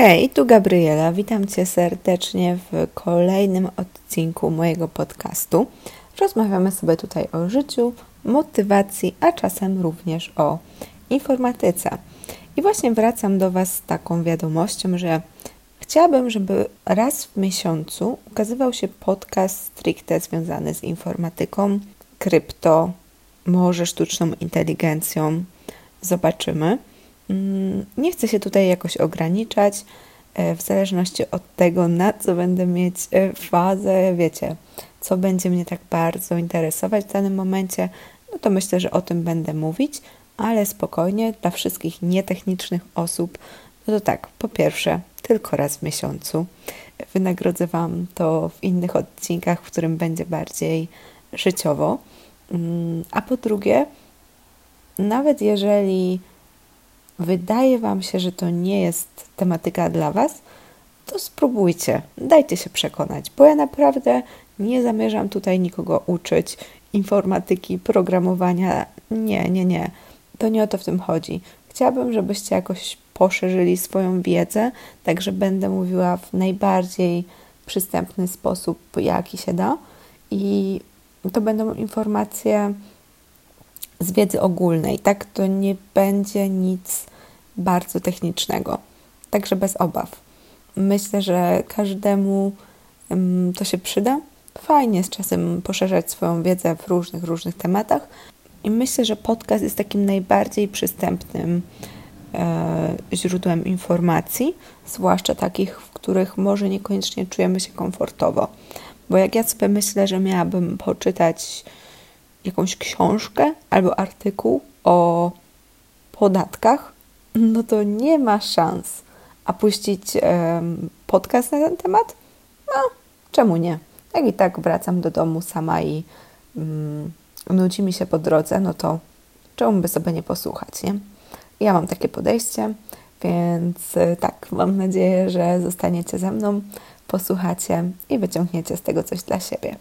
Hej, tu Gabriela. Witam Cię serdecznie w kolejnym odcinku mojego podcastu. Rozmawiamy sobie tutaj o życiu, motywacji, a czasem również o informatyce. I właśnie wracam do Was z taką wiadomością, że chciałabym, żeby raz w miesiącu ukazywał się podcast stricte związany z informatyką, krypto, może sztuczną inteligencją. Zobaczymy. Mm, nie chcę się tutaj jakoś ograniczać, e, w zależności od tego, na co będę mieć e, fazę, wiecie, co będzie mnie tak bardzo interesować w danym momencie, no to myślę, że o tym będę mówić, ale spokojnie, dla wszystkich nietechnicznych osób, no to tak, po pierwsze, tylko raz w miesiącu. Wynagrodzę Wam to w innych odcinkach, w którym będzie bardziej życiowo. Mm, a po drugie, nawet jeżeli wydaje Wam się, że to nie jest tematyka dla Was, to spróbujcie, dajcie się przekonać, bo ja naprawdę nie zamierzam tutaj nikogo uczyć informatyki, programowania. Nie, nie, nie. To nie o to w tym chodzi. Chciałabym, żebyście jakoś poszerzyli swoją wiedzę, także będę mówiła w najbardziej przystępny sposób, jaki się da. I to będą informacje z wiedzy ogólnej, tak? To nie będzie nic bardzo technicznego, także bez obaw. Myślę, że każdemu to się przyda. Fajnie z czasem poszerzać swoją wiedzę w różnych, różnych tematach. I myślę, że podcast jest takim najbardziej przystępnym e, źródłem informacji, zwłaszcza takich, w których może niekoniecznie czujemy się komfortowo. Bo jak ja sobie myślę, że miałabym poczytać jakąś książkę albo artykuł o podatkach, no to nie ma szans. A puścić um, podcast na ten temat? No, czemu nie? Jak i tak wracam do domu sama i um, nudzi mi się po drodze, no to czemu by sobie nie posłuchać, nie? Ja mam takie podejście, więc e, tak, mam nadzieję, że zostaniecie ze mną, posłuchacie i wyciągniecie z tego coś dla siebie.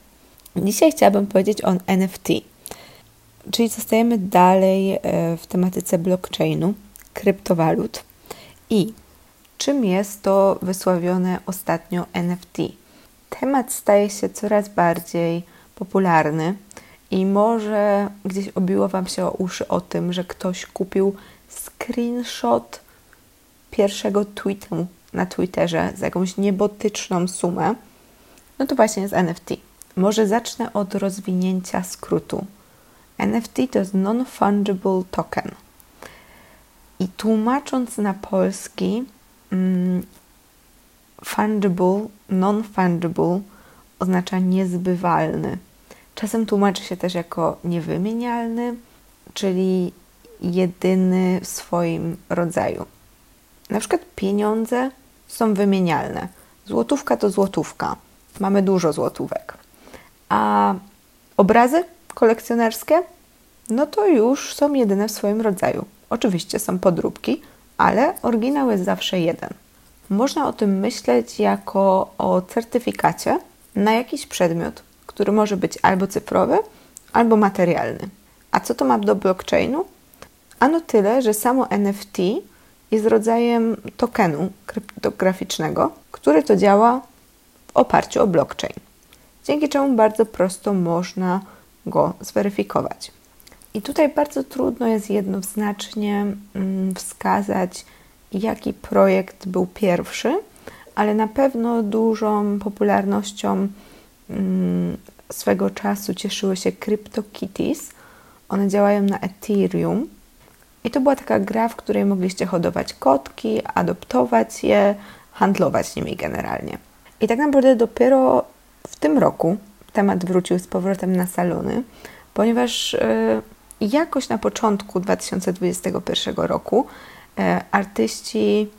Dzisiaj chciałabym powiedzieć o NFT, czyli zostajemy dalej e, w tematyce blockchainu, kryptowalut i czym jest to wysławione ostatnio NFT. Temat staje się coraz bardziej popularny i może gdzieś obiło Wam się o uszy o tym, że ktoś kupił screenshot pierwszego tweetu na Twitterze za jakąś niebotyczną sumę. No to właśnie z NFT. Może zacznę od rozwinięcia skrótu. NFT to jest Non-Fungible Token – i tłumacząc na polski, mm, fungible, non-fungible oznacza niezbywalny. Czasem tłumaczy się też jako niewymienialny, czyli jedyny w swoim rodzaju. Na przykład pieniądze są wymienialne. Złotówka to złotówka. Mamy dużo złotówek. A obrazy kolekcjonerskie, no to już są jedyne w swoim rodzaju. Oczywiście są podróbki, ale oryginał jest zawsze jeden. Można o tym myśleć jako o certyfikacie na jakiś przedmiot, który może być albo cyfrowy, albo materialny. A co to ma do blockchainu? Ano tyle, że samo NFT jest rodzajem tokenu kryptograficznego, który to działa w oparciu o blockchain, dzięki czemu bardzo prosto można go zweryfikować. I tutaj bardzo trudno jest jednoznacznie mm, wskazać, jaki projekt był pierwszy, ale na pewno dużą popularnością mm, swego czasu cieszyły się CryptoKitties. One działają na Ethereum. I to była taka gra, w której mogliście hodować kotki, adoptować je, handlować nimi generalnie. I tak naprawdę dopiero w tym roku temat wrócił z powrotem na salony, ponieważ yy, jakoś na początku 2021 roku e, artyści,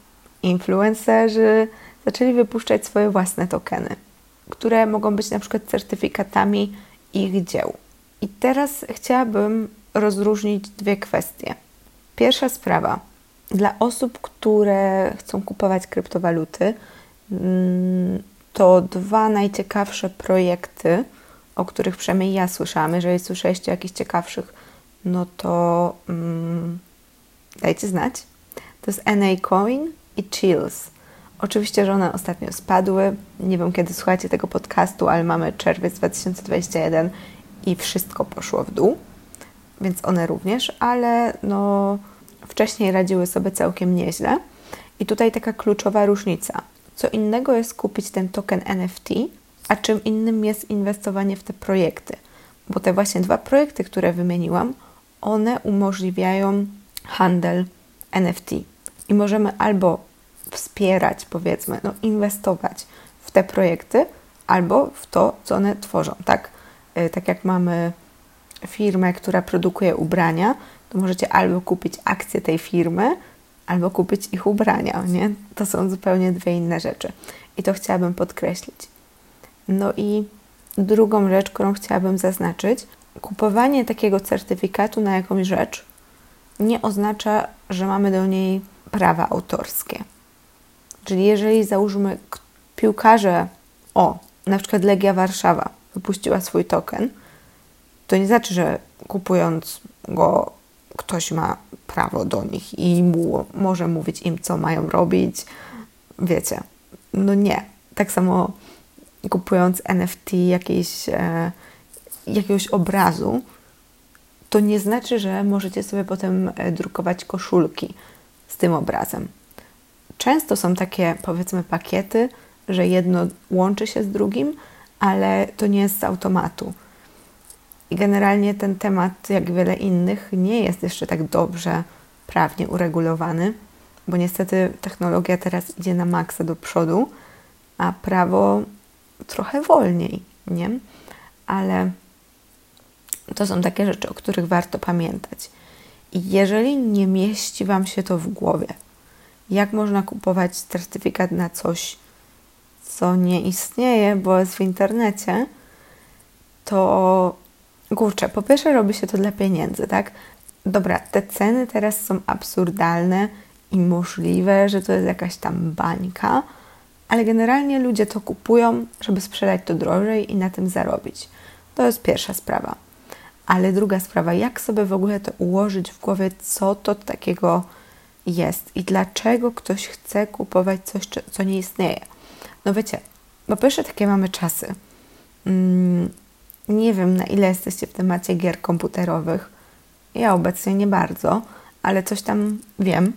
influencerzy zaczęli wypuszczać swoje własne tokeny, które mogą być na przykład certyfikatami ich dzieł. I teraz chciałabym rozróżnić dwie kwestie. Pierwsza sprawa. Dla osób, które chcą kupować kryptowaluty, mm, to dwa najciekawsze projekty, o których przynajmniej ja słyszałam. Jeżeli słyszeliście o jakichś ciekawszych no to mm, dajcie znać. To jest NA Coin i Chills. Oczywiście, że one ostatnio spadły. Nie wiem, kiedy słuchacie tego podcastu, ale mamy czerwiec 2021 i wszystko poszło w dół, więc one również, ale no, wcześniej radziły sobie całkiem nieźle. I tutaj taka kluczowa różnica. Co innego jest kupić ten token NFT, a czym innym jest inwestowanie w te projekty. Bo te właśnie dwa projekty, które wymieniłam, one umożliwiają handel NFT. I możemy albo wspierać, powiedzmy, no, inwestować w te projekty, albo w to, co one tworzą, tak? E, tak jak mamy firmę, która produkuje ubrania, to możecie albo kupić akcje tej firmy, albo kupić ich ubrania, nie? To są zupełnie dwie inne rzeczy. I to chciałabym podkreślić. No i drugą rzecz, którą chciałabym zaznaczyć, kupowanie takiego certyfikatu na jakąś rzecz nie oznacza, że mamy do niej prawa autorskie. Czyli jeżeli załóżmy piłkarze, o, na przykład Legia Warszawa wypuściła swój token, to nie znaczy, że kupując go ktoś ma prawo do nich i mu, może mówić im, co mają robić. Wiecie, no nie. Tak samo kupując NFT jakiejś, e, jakiegoś obrazu, to nie znaczy, że możecie sobie potem e, drukować koszulki z tym obrazem. Często są takie, powiedzmy, pakiety, że jedno łączy się z drugim, ale to nie jest z automatu. I generalnie ten temat, jak wiele innych, nie jest jeszcze tak dobrze prawnie uregulowany, bo niestety technologia teraz idzie na maksa do przodu, a prawo trochę wolniej, nie? Ale to są takie rzeczy, o których warto pamiętać. I jeżeli nie mieści Wam się to w głowie, jak można kupować certyfikat na coś, co nie istnieje, bo jest w internecie, to kurczę, po pierwsze robi się to dla pieniędzy, tak? Dobra, te ceny teraz są absurdalne i możliwe, że to jest jakaś tam bańka, ale generalnie ludzie to kupują, żeby sprzedać to drożej i na tym zarobić. To jest pierwsza sprawa. Ale druga sprawa, jak sobie w ogóle to ułożyć w głowie, co to takiego jest i dlaczego ktoś chce kupować coś, co nie istnieje. No wiecie, po pierwsze takie mamy czasy. Mm, nie wiem, na ile jesteście w temacie gier komputerowych. Ja obecnie nie bardzo, ale coś tam wiem.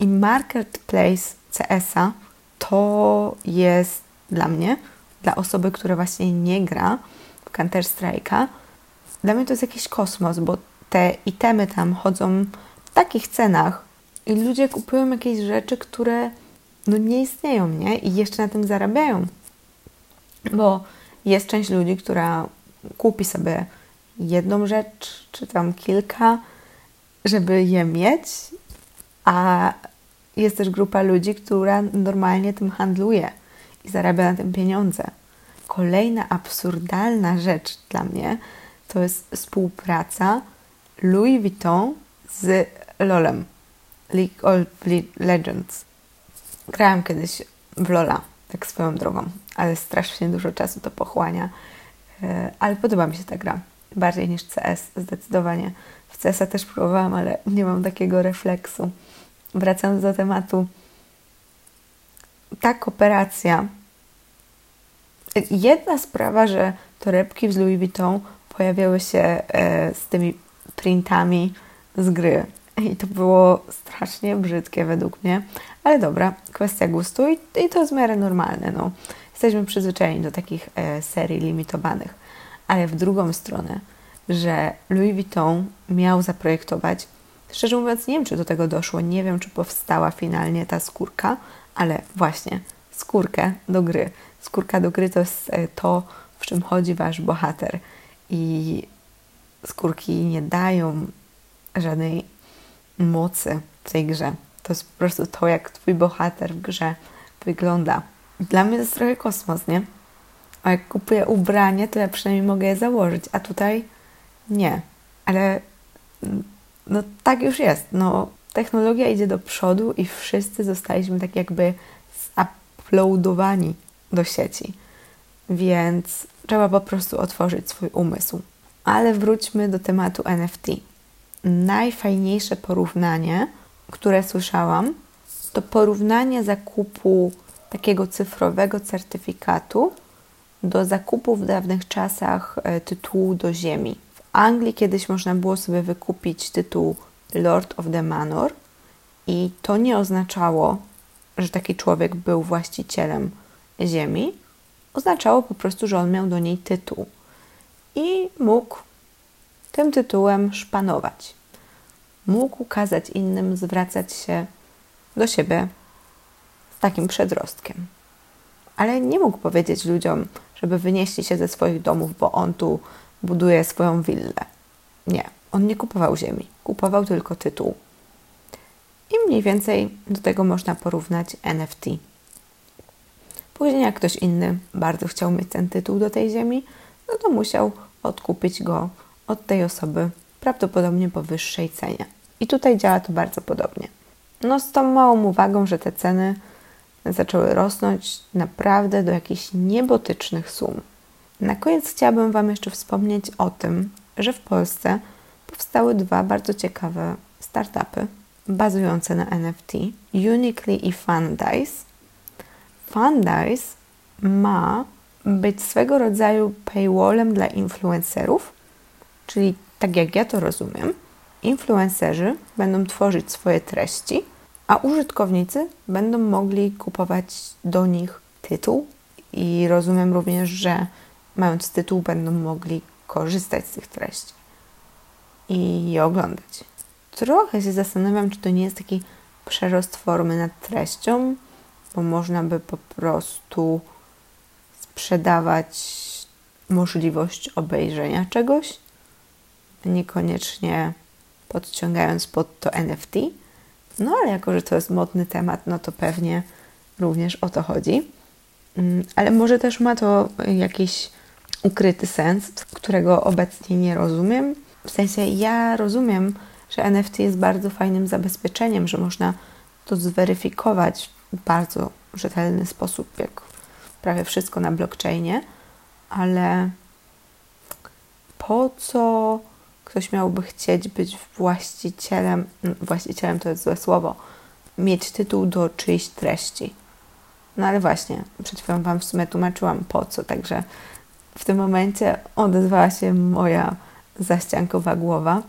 I Marketplace CS-a to jest dla mnie, dla osoby, która właśnie nie gra w Counter-Strike'a, dla mnie to jest jakiś kosmos, bo te itemy tam chodzą w takich cenach i ludzie kupują jakieś rzeczy, które no nie istnieją, nie? I jeszcze na tym zarabiają. Bo jest część ludzi, która kupi sobie jedną rzecz, czy tam kilka, żeby je mieć, a jest też grupa ludzi, która normalnie tym handluje i zarabia na tym pieniądze. Kolejna absurdalna rzecz dla mnie to jest współpraca Louis Vuitton z LOLem, League of Legends. Grałam kiedyś w LOLa, tak swoją drogą, ale strasznie dużo czasu to pochłania. E, ale podoba mi się ta gra. Bardziej niż CS, zdecydowanie. W CS-a też próbowałam, ale nie mam takiego refleksu. Wracając do tematu. Ta kooperacja. Jedna sprawa, że torebki z Louis Vuitton pojawiały się e, z tymi printami z gry. I to było strasznie brzydkie według mnie, ale dobra, kwestia gustu i, i to jest w miarę normalne. No. Jesteśmy przyzwyczajeni do takich e, serii limitowanych. Ale w drugą stronę, że Louis Vuitton miał zaprojektować, szczerze mówiąc, nie wiem, czy do tego doszło, nie wiem, czy powstała finalnie ta skórka, ale właśnie skórkę do gry. Skórka do gry to jest e, to, w czym chodzi wasz bohater. I skórki nie dają żadnej mocy w tej grze. To jest po prostu to, jak twój bohater w grze wygląda. Dla mnie to jest trochę kosmos, nie? A jak kupuję ubranie, to ja przynajmniej mogę je założyć, a tutaj nie. Ale no tak już jest. No, technologia idzie do przodu i wszyscy zostaliśmy tak jakby uploadowani do sieci. Więc trzeba po prostu otworzyć swój umysł. Ale wróćmy do tematu NFT. Najfajniejsze porównanie, które słyszałam, to porównanie zakupu takiego cyfrowego certyfikatu do zakupu w dawnych czasach e, tytułu do ziemi. W Anglii kiedyś można było sobie wykupić tytuł Lord of the Manor i to nie oznaczało, że taki człowiek był właścicielem ziemi, oznaczało po prostu, że on miał do niej tytuł i mógł tym tytułem szpanować. Mógł kazać innym zwracać się do siebie takim przedrostkiem. Ale nie mógł powiedzieć ludziom, żeby wynieśli się ze swoich domów, bo on tu buduje swoją willę. Nie, on nie kupował ziemi, kupował tylko tytuł. I mniej więcej do tego można porównać NFT. Później, jak ktoś inny bardzo chciał mieć ten tytuł do tej ziemi, no to musiał odkupić go od tej osoby, prawdopodobnie po wyższej cenie. I tutaj działa to bardzo podobnie. No, z tą małą uwagą, że te ceny zaczęły rosnąć naprawdę do jakichś niebotycznych sum. Na koniec chciałabym Wam jeszcze wspomnieć o tym, że w Polsce powstały dwa bardzo ciekawe startupy bazujące na NFT: Uniquely i Fundice. Fundice ma być swego rodzaju paywallem dla influencerów, czyli tak jak ja to rozumiem, influencerzy będą tworzyć swoje treści, a użytkownicy będą mogli kupować do nich tytuł i rozumiem również, że mając tytuł będą mogli korzystać z tych treści i je oglądać. Trochę się zastanawiam, czy to nie jest taki przerost formy nad treścią, bo można by po prostu sprzedawać możliwość obejrzenia czegoś, niekoniecznie podciągając pod to NFT. No ale jako, że to jest modny temat, no to pewnie również o to chodzi. Mm, ale może też ma to jakiś ukryty sens, którego obecnie nie rozumiem. W sensie ja rozumiem, że NFT jest bardzo fajnym zabezpieczeniem, że można to zweryfikować w bardzo rzetelny sposób, jak prawie wszystko na blockchainie, ale po co ktoś miałby chcieć być właścicielem, właścicielem to jest złe słowo, mieć tytuł do czyjś treści? No ale właśnie, przed chwilą Wam w sumie tłumaczyłam po co, także w tym momencie odezwała się moja zaściankowa głowa,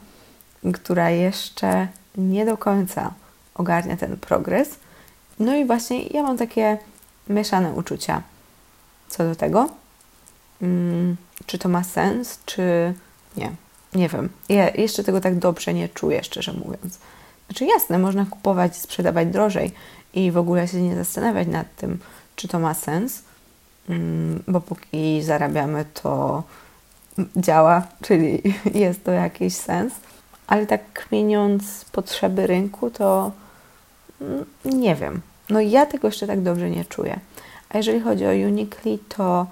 która jeszcze nie do końca ogarnia ten progres. No i właśnie ja mam takie mieszane uczucia co do tego. Hmm, czy to ma sens, czy nie? Nie wiem. Ja jeszcze tego tak dobrze nie czuję, szczerze mówiąc. Znaczy, jasne, można kupować sprzedawać drożej i w ogóle się nie zastanawiać nad tym, czy to ma sens, mm, bo póki zarabiamy, to działa, czyli jest to jakiś sens. Ale tak kmieniąc potrzeby rynku, to mm, nie wiem. No ja tego jeszcze tak dobrze nie czuję. A jeżeli chodzi o Uniqli, to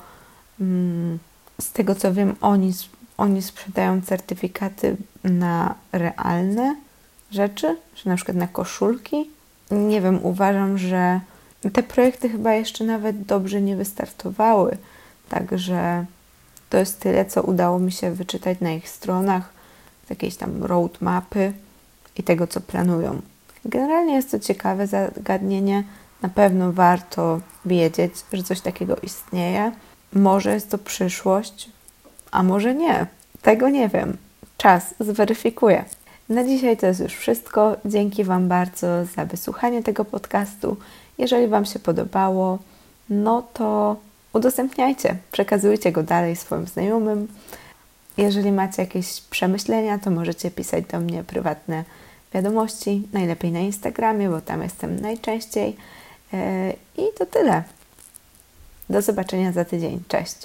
mm, z tego co wiem, oni, oni sprzedają certyfikaty na realne rzeczy, że na przykład na koszulki. Nie wiem, uważam, że te projekty chyba jeszcze nawet dobrze nie wystartowały. Także to jest tyle, co udało mi się wyczytać na ich stronach, z jakiejś tam roadmapy i tego, co planują. Generalnie jest to ciekawe zagadnienie. Na pewno warto wiedzieć, że coś takiego istnieje. Może jest to przyszłość, a może nie. Tego nie wiem. Czas zweryfikuje. Na dzisiaj to jest już wszystko. Dzięki Wam bardzo za wysłuchanie tego podcastu. Jeżeli Wam się podobało, no to udostępniajcie, przekazujcie go dalej swoim znajomym. Jeżeli macie jakieś przemyślenia, to możecie pisać do mnie prywatne wiadomości, najlepiej na Instagramie, bo tam jestem najczęściej. E, I to tyle. Do zobaczenia za tydzień. Cześć.